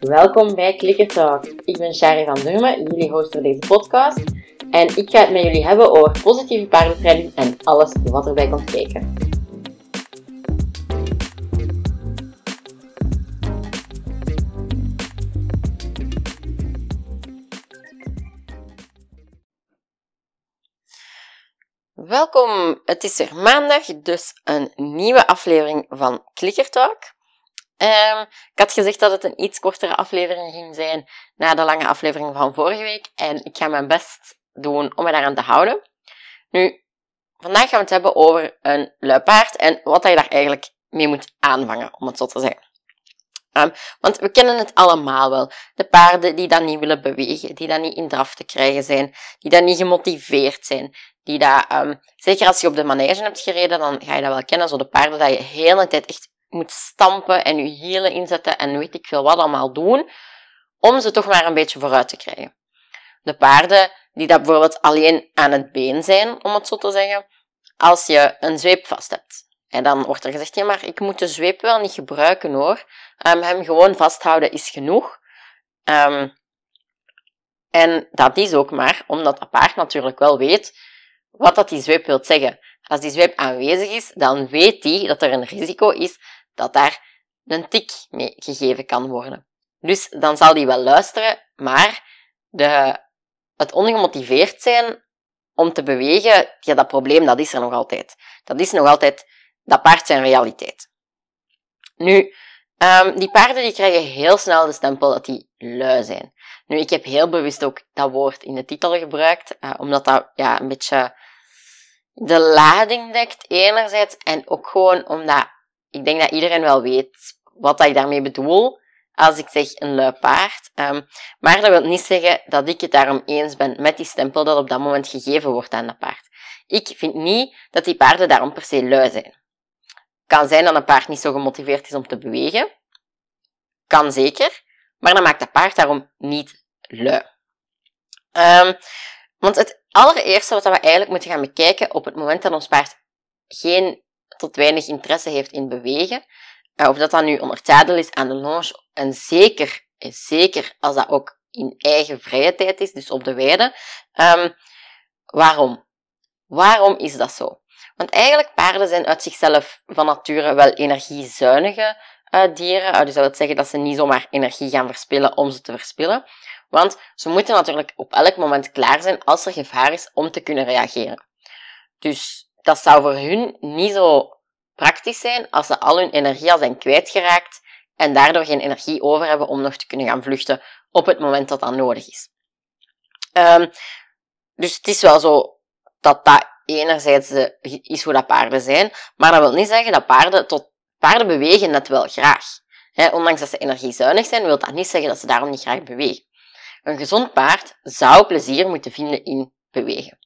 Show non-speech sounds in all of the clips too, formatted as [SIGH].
Welkom bij Clicker Talk. Ik ben Shari van Durmen, jullie host deze podcast. En ik ga het met jullie hebben over positieve paardentraining en alles wat erbij komt kijken. Welkom, het is weer maandag, dus een nieuwe aflevering van Clicker Talk. Um, ik had gezegd dat het een iets kortere aflevering ging zijn na de lange aflevering van vorige week. En ik ga mijn best doen om me daaraan te houden. Nu, vandaag gaan we het hebben over een luipaard en wat je daar eigenlijk mee moet aanvangen, om het zo te zeggen. Um, want we kennen het allemaal wel. De paarden die dan niet willen bewegen, die dan niet in draf te krijgen zijn, die dan niet gemotiveerd zijn, die dat, um, zeker als je op de manege hebt gereden, dan ga je dat wel kennen, zo de paarden dat je de hele tijd echt moet stampen en je hielen inzetten en weet ik veel wat allemaal doen, om ze toch maar een beetje vooruit te krijgen. De paarden die dat bijvoorbeeld alleen aan het been zijn, om het zo te zeggen, als je een zweep vast hebt. En dan wordt er gezegd, ja, maar ik moet de zweep wel niet gebruiken hoor. Um, hem gewoon vasthouden is genoeg. Um, en dat is ook maar omdat dat paard natuurlijk wel weet wat dat die zweep wil zeggen. Als die zweep aanwezig is, dan weet hij dat er een risico is dat daar een tik mee gegeven kan worden. Dus dan zal die wel luisteren, maar de, het ongemotiveerd zijn om te bewegen, ja, dat probleem dat is er nog altijd. Dat is nog altijd dat paard zijn realiteit. Nu, um, die paarden die krijgen heel snel de stempel dat die lui zijn. Nu, ik heb heel bewust ook dat woord in de titel gebruikt, uh, omdat dat ja, een beetje de lading dekt, enerzijds, en ook gewoon omdat ik denk dat iedereen wel weet wat ik daarmee bedoel als ik zeg een lui paard. Um, maar dat wil niet zeggen dat ik het daarom eens ben met die stempel dat op dat moment gegeven wordt aan dat paard. Ik vind niet dat die paarden daarom per se lui zijn. Kan zijn dat een paard niet zo gemotiveerd is om te bewegen. Kan zeker. Maar dan maakt dat paard daarom niet lui. Um, want het allereerste wat we eigenlijk moeten gaan bekijken op het moment dat ons paard geen tot weinig interesse heeft in bewegen, uh, of dat dat nu onder zadel is aan de longe, en zeker, zeker als dat ook in eigen vrije tijd is, dus op de weide, um, waarom? Waarom is dat zo? Want eigenlijk paarden zijn uit zichzelf van nature wel energiezuinige uh, dieren. Dus dat wil zeggen dat ze niet zomaar energie gaan verspillen om ze te verspillen. Want ze moeten natuurlijk op elk moment klaar zijn als er gevaar is om te kunnen reageren. Dus dat zou voor hun niet zo praktisch zijn als ze al hun energie al zijn kwijtgeraakt en daardoor geen energie over hebben om nog te kunnen gaan vluchten op het moment dat dat nodig is. Um, dus het is wel zo dat dat enerzijds is hoe dat paarden zijn, maar dat wil niet zeggen dat paarden tot paarden bewegen net wel graag. He, ondanks dat ze energiezuinig zijn, wil dat niet zeggen dat ze daarom niet graag bewegen. Een gezond paard zou plezier moeten vinden in bewegen.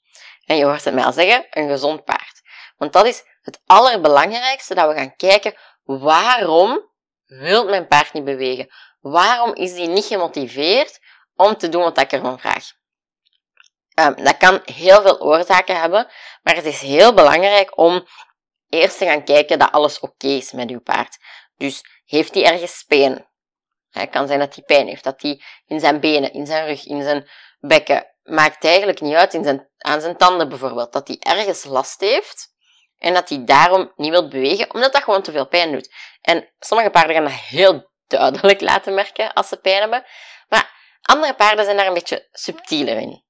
En je hoort het mij al zeggen, een gezond paard. Want dat is het allerbelangrijkste, dat we gaan kijken, waarom wil mijn paard niet bewegen? Waarom is hij niet gemotiveerd om te doen wat ik ervan vraag? Um, dat kan heel veel oorzaken hebben, maar het is heel belangrijk om eerst te gaan kijken dat alles oké is met uw paard. Dus heeft hij ergens pijn? Het kan zijn dat hij pijn heeft, dat hij in zijn benen, in zijn rug, in zijn bekken, maakt eigenlijk niet uit, in zijn, aan zijn tanden bijvoorbeeld, dat hij ergens last heeft en dat hij daarom niet wil bewegen, omdat dat gewoon te veel pijn doet. En sommige paarden gaan dat heel duidelijk laten merken als ze pijn hebben, maar andere paarden zijn daar een beetje subtieler in.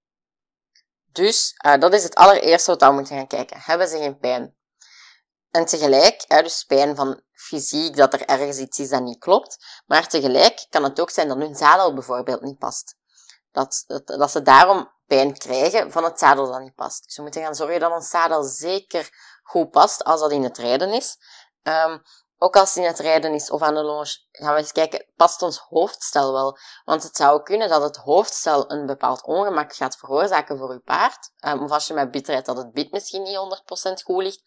Dus uh, dat is het allereerste wat we moeten gaan kijken. Hebben ze geen pijn? En tegelijk, uh, dus pijn van fysiek, dat er ergens iets is dat niet klopt. Maar tegelijk kan het ook zijn dat hun zadel bijvoorbeeld niet past. Dat, dat, ze daarom pijn krijgen van het zadel dat niet past. Dus we moeten gaan zorgen dat ons zadel zeker goed past als dat in het rijden is. Um, ook als het in het rijden is of aan de longe, gaan we eens kijken, past ons hoofdstel wel? Want het zou kunnen dat het hoofdstel een bepaald ongemak gaat veroorzaken voor uw paard. Um, of als je met bit rijdt, dat het bit misschien niet 100% goed ligt.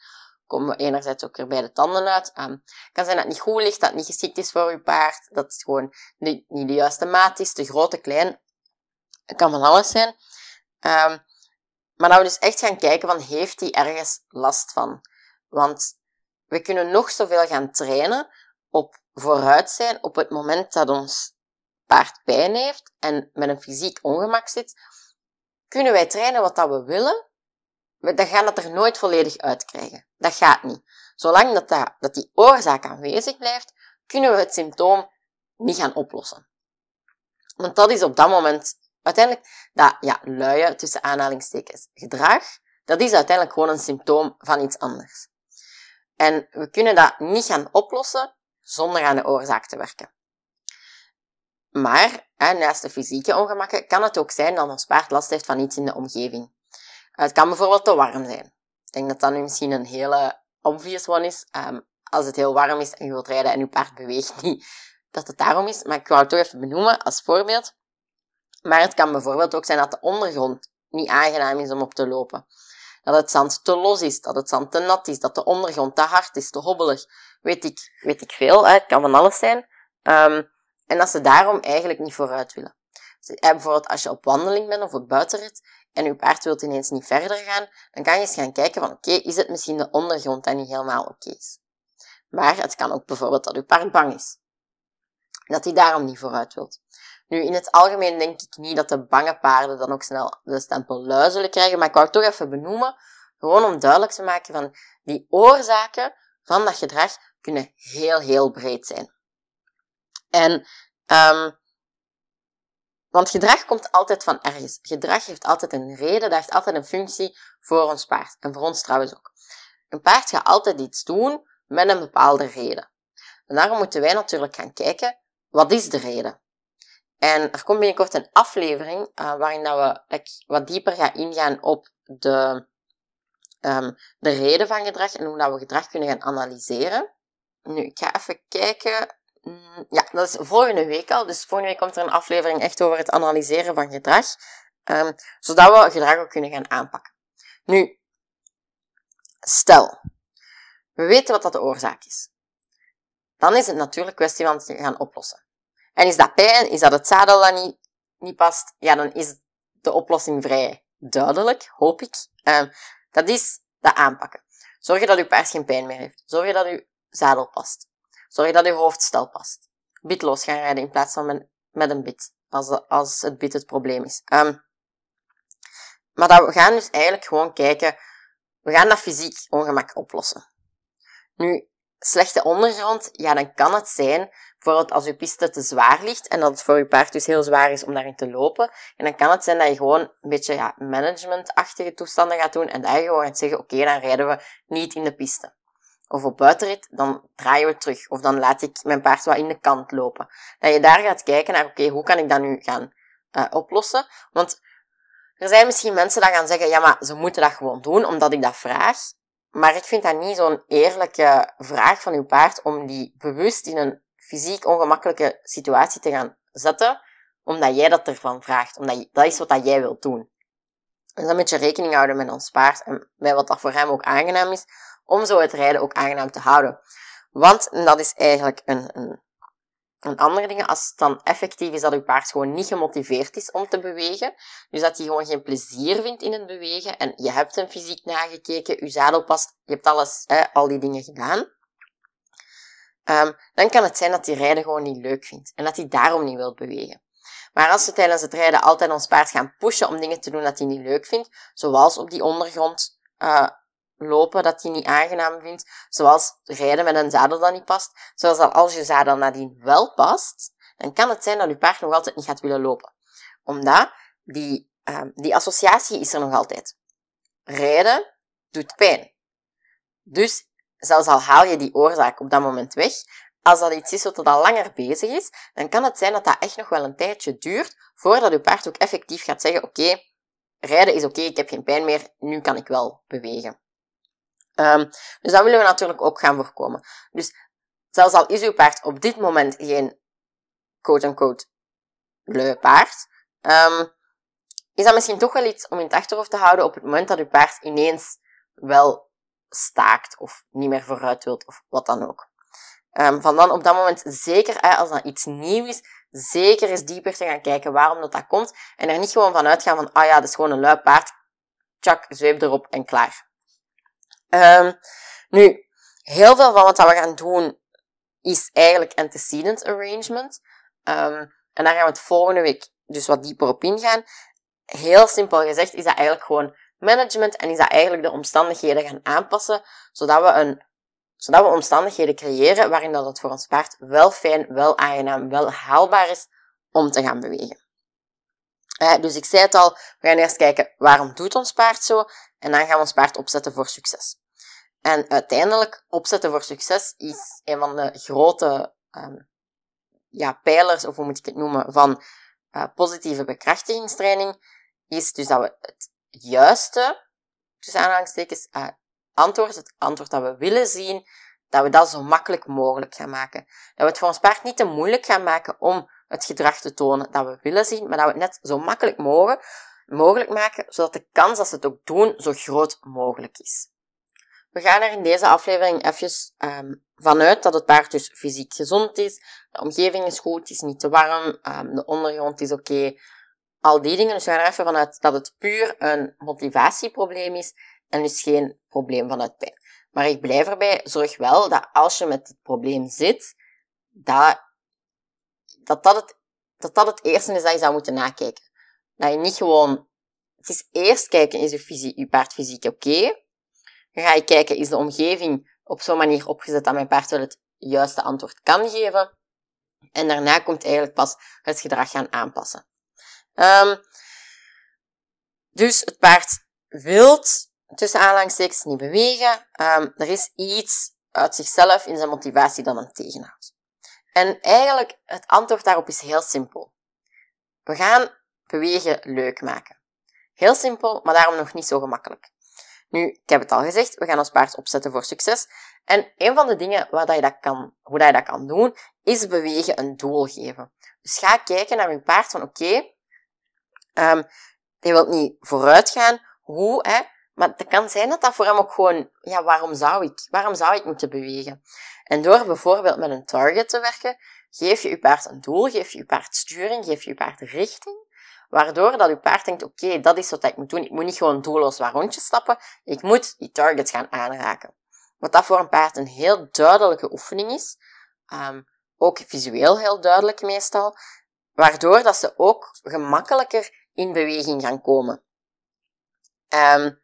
Komen enerzijds ook weer bij de tanden uit. Um, kan zijn dat het niet goed ligt, dat het niet geschikt is voor uw paard, dat het gewoon niet, niet de juiste maat is, te groot, te klein. Het kan van alles zijn. Um, maar dat we dus echt gaan kijken van, heeft hij ergens last van? Want we kunnen nog zoveel gaan trainen, op vooruit zijn op het moment dat ons paard pijn heeft en met een fysiek ongemak zit, kunnen wij trainen wat dat we willen, dan gaan dat er nooit volledig uitkrijgen. Dat gaat niet. Zolang dat, dat, dat die oorzaak aanwezig blijft, kunnen we het symptoom niet gaan oplossen. Want dat is op dat moment uiteindelijk dat ja, luie, tussen aanhalingstekens, gedrag, dat is uiteindelijk gewoon een symptoom van iets anders. En we kunnen dat niet gaan oplossen zonder aan de oorzaak te werken. Maar, hè, naast de fysieke ongemakken, kan het ook zijn dat ons paard last heeft van iets in de omgeving. Het kan bijvoorbeeld te warm zijn. Ik denk dat dat nu misschien een hele obvious one is. Um, als het heel warm is en je wilt rijden en je paard beweegt niet, [LAUGHS] dat het daarom is. Maar ik wou het toch even benoemen als voorbeeld. Maar het kan bijvoorbeeld ook zijn dat de ondergrond niet aangenaam is om op te lopen. Dat het zand te los is, dat het zand te nat is, dat de ondergrond te hard is, te hobbelig. Weet ik, weet ik veel, hè? het kan van alles zijn. Um, en dat ze daarom eigenlijk niet vooruit willen. Dus, bijvoorbeeld als je op wandeling bent of op buitenrit en je paard wilt ineens niet verder gaan, dan kan je eens gaan kijken van oké, is het misschien de ondergrond dat niet helemaal oké is. Maar het kan ook bijvoorbeeld dat je paard bang is. Dat hij daarom niet vooruit wilt. Nu, in het algemeen denk ik niet dat de bange paarden dan ook snel de stempel lui zullen krijgen, maar ik wou het toch even benoemen, gewoon om duidelijk te maken van die oorzaken van dat gedrag kunnen heel, heel breed zijn. En, um, want gedrag komt altijd van ergens. Gedrag heeft altijd een reden, dat heeft altijd een functie voor ons paard. En voor ons trouwens ook. Een paard gaat altijd iets doen met een bepaalde reden. En daarom moeten wij natuurlijk gaan kijken, wat is de reden? En er komt binnenkort een aflevering uh, waarin dat we wat dieper gaan ingaan op de, um, de reden van gedrag en hoe dat we gedrag kunnen gaan analyseren. Nu, ik ga even kijken. Mm, ja, dat is volgende week al. Dus volgende week komt er een aflevering echt over het analyseren van gedrag. Um, zodat we gedrag ook kunnen gaan aanpakken. Nu, stel, we weten wat dat de oorzaak is. Dan is het natuurlijk kwestie van het gaan oplossen. En is dat pijn? Is dat het zadel dat niet, niet past? Ja, dan is de oplossing vrij duidelijk, hoop ik. Uh, dat is dat aanpakken. Zorg dat uw paard geen pijn meer heeft. Zorg dat uw zadel past. Zorg dat uw hoofdstel past. Bitloos gaan rijden in plaats van met, een bit, als, als het bit het probleem is. Um, maar dat we gaan dus eigenlijk gewoon kijken, we gaan dat fysiek ongemak oplossen. Nu, slechte ondergrond, ja, dan kan het zijn, bijvoorbeeld als je piste te zwaar ligt en dat het voor je paard dus heel zwaar is om daarin te lopen. En dan kan het zijn dat je gewoon een beetje ja, managementachtige toestanden gaat doen en je gewoon gaat zeggen, oké, dan rijden we niet in de piste. Of op buitenrit, dan draaien we terug. Of dan laat ik mijn paard wat in de kant lopen. Dat je daar gaat kijken naar, oké, hoe kan ik dat nu gaan uh, oplossen? Want er zijn misschien mensen die gaan zeggen, ja, maar ze moeten dat gewoon doen, omdat ik dat vraag. Maar ik vind dat niet zo'n eerlijke vraag van uw paard om die bewust in een fysiek ongemakkelijke situatie te gaan zetten, omdat jij dat ervan vraagt. Omdat je, dat is wat dat jij wilt doen. Dus dan moet je rekening houden met ons paard en met wat dat voor hem ook aangenaam is, om zo het rijden ook aangenaam te houden. Want dat is eigenlijk een, een, een andere ding, als het dan effectief is dat uw paard gewoon niet gemotiveerd is om te bewegen, dus dat hij gewoon geen plezier vindt in het bewegen, en je hebt hem fysiek nagekeken, je zadel past, je hebt alles, hè, al die dingen gedaan, um, dan kan het zijn dat hij rijden gewoon niet leuk vindt, en dat hij daarom niet wil bewegen. Maar als we tijdens het rijden altijd ons paard gaan pushen om dingen te doen dat hij niet leuk vindt, zoals op die ondergrond uh, lopen dat hij niet aangenaam vindt, zoals rijden met een zadel dat niet past, zoals dat als je zadel nadien wel past, dan kan het zijn dat je paard nog altijd niet gaat willen lopen. Omdat die, uh, die associatie is er nog altijd. Rijden doet pijn. Dus zelfs al haal je die oorzaak op dat moment weg, als dat iets is wat al langer bezig is, dan kan het zijn dat dat echt nog wel een tijdje duurt voordat je paard ook effectief gaat zeggen, oké, rijden is oké, ik heb geen pijn meer, nu kan ik wel bewegen. Um, dus dat willen we natuurlijk ook gaan voorkomen. Dus zelfs al is uw paard op dit moment geen quote-unquote lui paard, um, is dat misschien toch wel iets om in het achterhoofd te houden op het moment dat uw paard ineens wel staakt of niet meer vooruit wilt of wat dan ook. Um, van dan op dat moment zeker, als dat iets nieuw is, zeker eens dieper te gaan kijken waarom dat, dat komt en er niet gewoon van uitgaan van, ah ja, dat is gewoon een lui paard, tjak, zweep erop en klaar. Um, nu, heel veel van wat we gaan doen is eigenlijk antecedent arrangement. Um, en daar gaan we het volgende week dus wat dieper op ingaan. Heel simpel gezegd is dat eigenlijk gewoon management en is dat eigenlijk de omstandigheden gaan aanpassen, zodat we, een, zodat we omstandigheden creëren waarin dat het voor ons paard wel fijn, wel aangenaam, wel haalbaar is om te gaan bewegen. dus ik zei het al, we gaan eerst kijken waarom doet ons paard zo en dan gaan we ons paard opzetten voor succes. En uiteindelijk, opzetten voor succes is een van de grote um, ja, pijlers, of hoe moet ik het noemen, van uh, positieve bekrachtigingstraining, is dus dat we het juiste, tussen aanhalingstekens, uh, antwoord, het antwoord dat we willen zien, dat we dat zo makkelijk mogelijk gaan maken. Dat we het voor ons paard niet te moeilijk gaan maken om het gedrag te tonen dat we willen zien, maar dat we het net zo makkelijk mogelijk maken, zodat de kans dat ze het ook doen zo groot mogelijk is. We gaan er in deze aflevering even um, vanuit dat het paard dus fysiek gezond is, de omgeving is goed, het is niet te warm, um, de ondergrond is oké, al die dingen. Dus we gaan er even vanuit dat het puur een motivatieprobleem is en dus geen probleem vanuit pijn. Maar ik blijf erbij, zorg wel dat als je met het probleem zit, dat dat, dat, het, dat dat eerste is dat je zou moeten nakijken. Dat je niet gewoon... Het is eerst kijken, is je, fysie, je paard fysiek oké? Dan ga je kijken, is de omgeving op zo'n manier opgezet dat mijn paard wel het juiste antwoord kan geven? En daarna komt eigenlijk pas het gedrag gaan aanpassen. Um, dus het paard wilt tussen aanhalingstekens niet bewegen. Um, er is iets uit zichzelf in zijn motivatie dat hem tegenhoudt. En eigenlijk, het antwoord daarop is heel simpel. We gaan bewegen leuk maken. Heel simpel, maar daarom nog niet zo gemakkelijk. Nu, ik heb het al gezegd, we gaan ons paard opzetten voor succes. En een van de dingen waar dat je dat kan, hoe dat je dat kan doen, is bewegen een doel geven. Dus ga kijken naar je paard van oké, okay, um, je wilt niet vooruit gaan. Hoe, hè? Maar het kan zijn dat dat voor hem ook gewoon, ja, waarom zou ik? Waarom zou ik moeten bewegen? En door bijvoorbeeld met een target te werken, geef je je paard een doel, geef je je paard sturing, geef je je paard richting, waardoor dat je paard denkt, oké, dat is wat ik moet doen. Ik moet niet gewoon doelloos waar rondjes stappen, ik moet die target gaan aanraken. Wat dat voor een paard een heel duidelijke oefening is, um, ook visueel heel duidelijk meestal, waardoor dat ze ook gemakkelijker in beweging gaan komen. Um,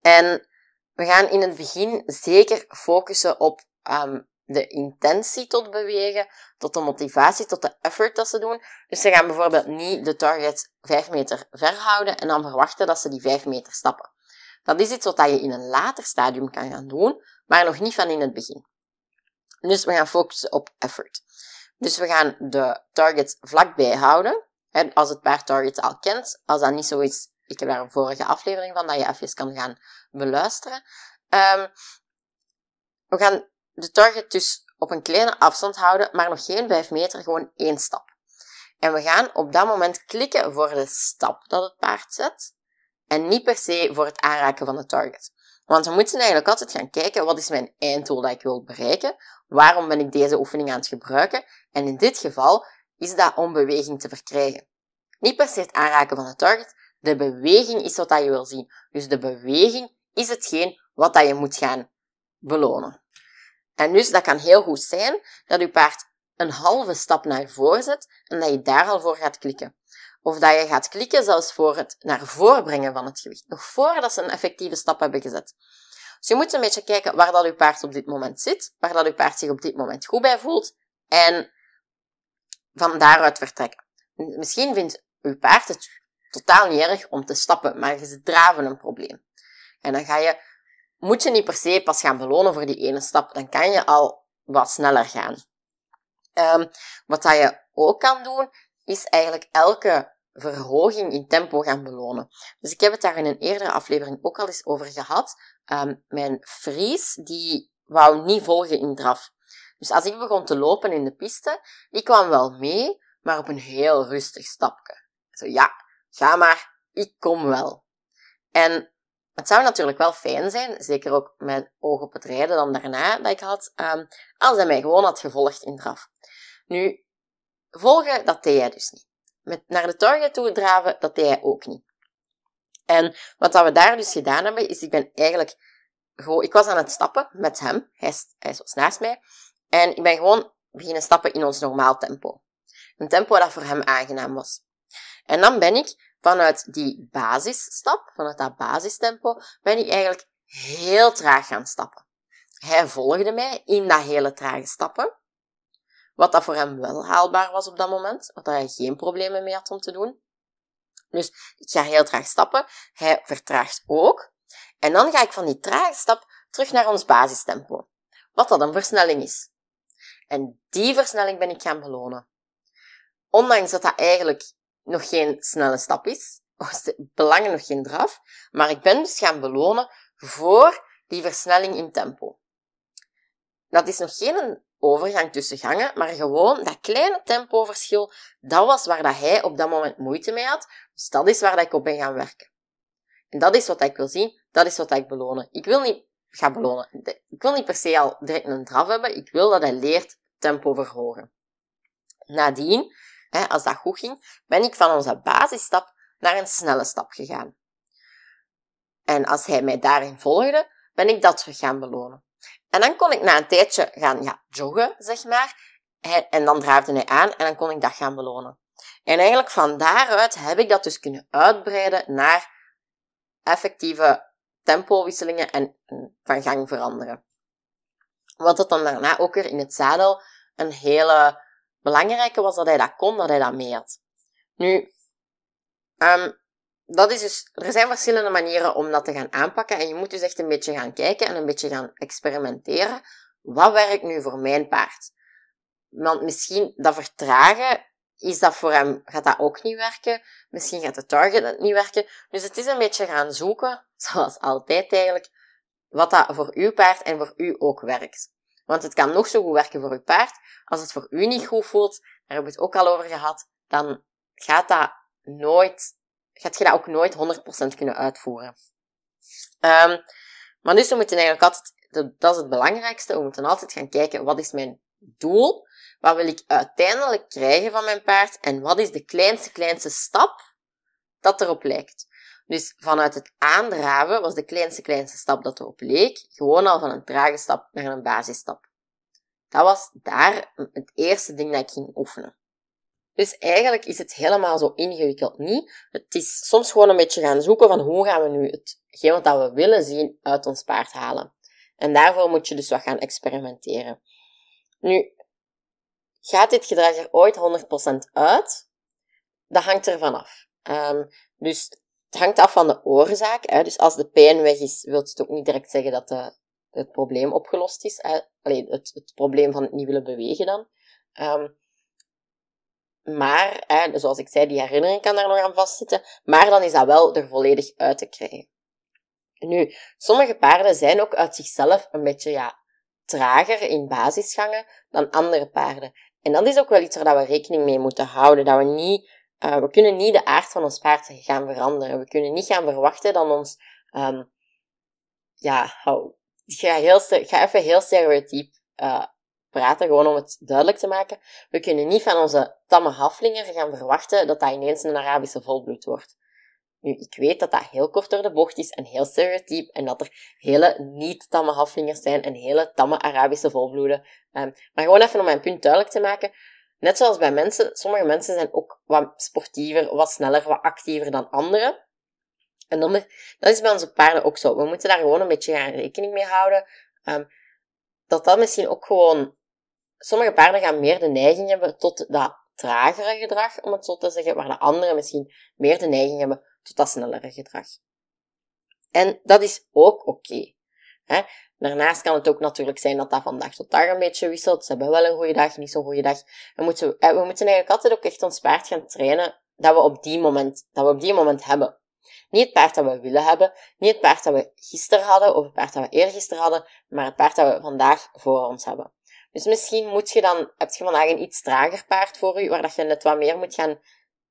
en we gaan in het begin zeker focussen op um, de intentie tot bewegen, tot de motivatie, tot de effort dat ze doen. Dus ze gaan bijvoorbeeld niet de target 5 meter ver houden en dan verwachten dat ze die 5 meter stappen. Dat is iets wat je in een later stadium kan gaan doen, maar nog niet van in het begin. Dus we gaan focussen op effort. Dus we gaan de target vlakbij houden. Als het paard targets al kent, als dat niet zo is, ik heb daar een vorige aflevering van, dat je even kan gaan beluisteren. Um, we gaan de target dus op een kleine afstand houden, maar nog geen 5 meter, gewoon één stap. En we gaan op dat moment klikken voor de stap dat het paard zet en niet per se voor het aanraken van de target. Want we moeten eigenlijk altijd gaan kijken, wat is mijn einddoel dat ik wil bereiken? Waarom ben ik deze oefening aan het gebruiken? En in dit geval is dat om beweging te verkrijgen. Niet per se het aanraken van de target, de beweging is wat dat je wil zien. Dus de beweging is hetgeen wat dat je moet gaan belonen. En dus dat kan heel goed zijn dat je paard een halve stap naar voren zet en dat je daar al voor gaat klikken. Of dat je gaat klikken zelfs voor het naar voren brengen van het gewicht, nog voordat ze een effectieve stap hebben gezet. Dus je moet een beetje kijken waar dat je paard op dit moment zit, waar dat je paard zich op dit moment goed bij voelt en van daaruit vertrekken. Misschien vindt uw paard het totaal niet erg om te stappen, maar ze draven een probleem. En dan ga je, moet je niet per se pas gaan belonen voor die ene stap, dan kan je al wat sneller gaan. Um, wat dat je ook kan doen, is eigenlijk elke verhoging in tempo gaan belonen. Dus ik heb het daar in een eerdere aflevering ook al eens over gehad. Um, mijn Fries, die wou niet volgen in draf. Dus als ik begon te lopen in de piste, die kwam wel mee, maar op een heel rustig stapje. Zo, ja, ga maar, ik kom wel. En het zou natuurlijk wel fijn zijn, zeker ook met oog op het rijden dan daarna dat ik had, um, als hij mij gewoon had gevolgd in draf. Nu, volgen, dat deed hij dus niet. Met naar de target toe draven, dat deed hij ook niet. En wat dat we daar dus gedaan hebben, is ik ben eigenlijk gewoon, ik was aan het stappen met hem, hij, hij was naast mij, en ik ben gewoon beginnen stappen in ons normaal tempo. Een tempo dat voor hem aangenaam was. En dan ben ik vanuit die basisstap, vanuit dat basistempo, ben ik eigenlijk heel traag gaan stappen. Hij volgde mij in dat hele trage stappen. Wat dat voor hem wel haalbaar was op dat moment. Wat hij geen problemen mee had om te doen. Dus ik ga heel traag stappen. Hij vertraagt ook. En dan ga ik van die trage stap terug naar ons basistempo. Wat dat een versnelling is. En die versnelling ben ik gaan belonen. Ondanks dat dat eigenlijk nog geen snelle stap is, [LAUGHS] was de belangen nog geen draf, maar ik ben dus gaan belonen voor die versnelling in tempo. Dat is nog geen overgang tussen gangen, maar gewoon dat kleine tempoverschil, dat was waar dat hij op dat moment moeite mee had. Dus dat is waar dat ik op ben gaan werken. En dat is wat ik wil zien, dat is wat ik belonen. Ik wil niet gaan belonen. Ik wil niet per se al direct een draf hebben, ik wil dat hij leert tempo verhogen. Nadien, als dat goed ging, ben ik van onze basisstap naar een snelle stap gegaan. En als hij mij daarin volgde, ben ik dat terug gaan belonen. En dan kon ik na een tijdje gaan ja, joggen, zeg maar. En dan draafde hij aan en dan kon ik dat gaan belonen. En eigenlijk van daaruit heb ik dat dus kunnen uitbreiden naar effectieve tempowisselingen en van gang veranderen. Wat het dan daarna ook weer in het zadel een hele belangrijke was dat hij dat kon, dat hij dat mee had. Nu, um, dat is dus, er zijn verschillende manieren om dat te gaan aanpakken en je moet dus echt een beetje gaan kijken en een beetje gaan experimenteren. Wat werkt nu voor mijn paard? Want misschien dat vertragen, is dat voor hem, gaat dat ook niet werken. Misschien gaat de target niet werken. Dus het is een beetje gaan zoeken, [LAUGHS] zoals altijd eigenlijk, wat dat voor uw paard en voor u ook werkt. Want het kan nog zo goed werken voor uw paard. Als het voor u niet goed voelt, daar hebben we het ook al over gehad, dan gaat dat nooit gaat je dat ook nooit 100% kunnen uitvoeren. Um, maar dus we moeten eigenlijk altijd, dat is het belangrijkste, we moeten altijd gaan kijken, wat is mijn doel? Wat wil ik uiteindelijk krijgen van mijn paard? En wat is de kleinste, kleinste stap dat erop lijkt? Dus vanuit het aandraven was de kleinste, kleinste stap dat erop leek, gewoon al van een trage stap naar een basisstap. Dat was daar het eerste ding dat ik ging oefenen. Dus eigenlijk is het helemaal zo ingewikkeld niet. Het is soms gewoon een beetje gaan zoeken van hoe gaan we nu hetgeen wat we willen zien uit ons paard halen. En daarvoor moet je dus wat gaan experimenteren. Nu, gaat dit gedrag er ooit 100% uit? Dat hangt ervan af. Um, dus het hangt af van de oorzaak. Hè. Dus als de pijn weg is, wil het ook niet direct zeggen dat de, het probleem opgelost is. Hè. Allee, het, het probleem van het niet willen bewegen dan. Um, maar, hè, zoals ik zei, die herinnering kan daar nog aan vastzitten. Maar dan is dat wel er volledig uit te krijgen. Nu, sommige paarden zijn ook uit zichzelf een beetje ja, trager in basisgangen dan andere paarden. En dat is ook wel iets waar we rekening mee moeten houden. Dat we niet, uh, we kunnen niet de aard van ons paard gaan veranderen. We kunnen niet gaan verwachten dat ons, um, ja, ik ga, even heel stereotyp uh, praten, gewoon om het duidelijk te maken. We kunnen niet van onze tamme haflinger gaan verwachten dat dat ineens een Arabische volbloed wordt. Nu, ik weet dat dat heel kort door de bocht is en heel stereotyp en dat er hele niet-tamme haflingers zijn en hele tamme Arabische volbloeden. Um, maar gewoon even om mijn punt duidelijk te maken. Net zoals bij mensen, sommige mensen zijn ook wat sportiever, wat sneller, wat actiever dan anderen. En dan, dat is bij onze paarden ook zo. We moeten daar gewoon een beetje rekening mee houden. Um, dat dat misschien ook gewoon sommige paarden gaan meer de neiging hebben tot dat tragere gedrag, om het zo te zeggen, waar de anderen misschien meer de neiging hebben tot dat snellere gedrag. En dat is ook oké. Daarnaast kan het ook natuurlijk zijn dat dat van dag tot dag een beetje wisselt. Ze hebben wel een goede dag, niet zo'n goede dag. We moeten, we moeten eigenlijk altijd ook echt ons paard gaan trainen dat we op die moment, dat we op die moment hebben. Niet het paard dat we willen hebben, niet het paard dat we gisteren hadden of het paard dat we eergisteren hadden, maar het paard dat we vandaag voor ons hebben. Dus misschien moet je dan, heb je vandaag een iets trager paard voor je, waar dat je net wat meer moet gaan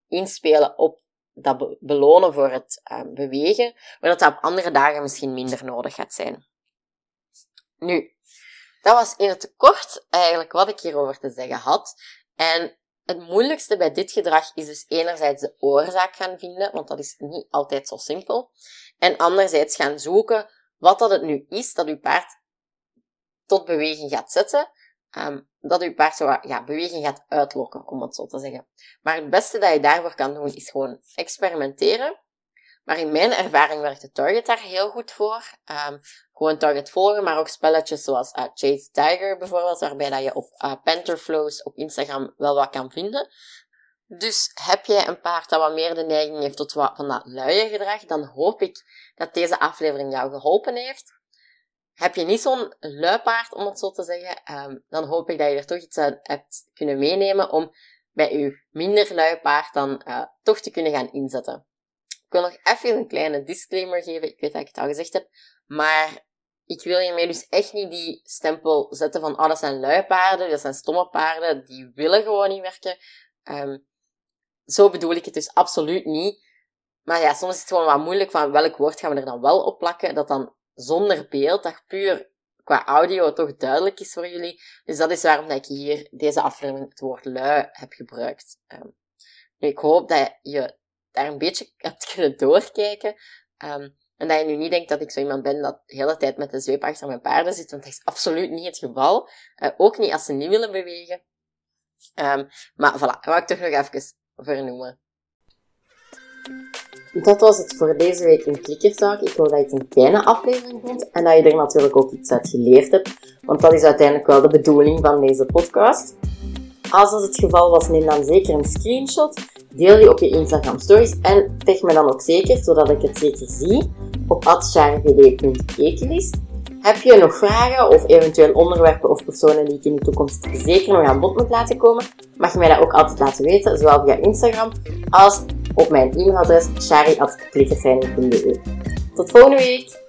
inspelen op dat belonen voor het uh, bewegen, maar dat dat op andere dagen misschien minder nodig gaat zijn. Nu, dat was in het kort eigenlijk wat ik hierover te zeggen had. En het moeilijkste bij dit gedrag is dus enerzijds de oorzaak gaan vinden, want dat is niet altijd zo simpel. En anderzijds gaan zoeken wat dat het nu is dat uw paard tot beweging gaat zetten, um, dat je paard zo ja, beweging gaat uitlokken, om het zo te zeggen. Maar het beste dat je daarvoor kan doen, is gewoon experimenteren. Maar in mijn ervaring werkt de target daar heel goed voor. Um, gewoon target volgen, maar ook spelletjes zoals uh, Chase Tiger bijvoorbeeld, waarbij dat je op uh, Pantherflows op Instagram wel wat kan vinden. Dus heb jij een paard dat wat meer de neiging heeft tot wat van dat luie gedrag, dan hoop ik dat deze aflevering jou geholpen heeft. Heb je niet zo'n luipaard, om het zo te zeggen, um, dan hoop ik dat je er toch iets uit hebt kunnen meenemen om bij je minder luipaard dan uh, toch te kunnen gaan inzetten. Ik wil nog even een kleine disclaimer geven. Ik weet dat ik het al gezegd heb. Maar ik wil je mee dus echt niet die stempel zetten van, oh, dat zijn luipaarden, dat zijn stomme paarden, die willen gewoon niet werken. Um, zo bedoel ik het dus absoluut niet. Maar ja, soms is het gewoon wat moeilijk van welk woord gaan we er dan wel op plakken, dat dan zonder beeld, dat puur qua audio toch duidelijk is voor jullie. Dus dat is waarom ik hier deze aflevering het woord lui heb gebruikt. Um, ik hoop dat je daar een beetje hebt kunnen doorkijken. Um, en dat je nu niet denkt dat ik zo iemand ben dat de hele tijd met de zweep achter mijn paarden zit, want dat is absoluut niet het geval. Uh, ook niet als ze niet willen bewegen. Um, maar voilà, wou ik toch nog even vernoemen. Dat was het voor deze week in Klikkerzaak. Ik hoop dat je het een fijne aflevering vond en dat je er natuurlijk ook iets uit geleerd hebt, want dat is uiteindelijk wel de bedoeling van deze podcast. Als dat het geval was, neem dan zeker een screenshot, deel die op je Instagram stories en tag me dan ook zeker, zodat ik het zeker zie, op atcharvd.ekelis. Heb je nog vragen of eventueel onderwerpen of personen die ik in de toekomst zeker nog aan bod moet laten komen, mag je mij dat ook altijd laten weten, zowel via Instagram als op mijn e-mailadres shari.klikkerfijn.be. Tot volgende week!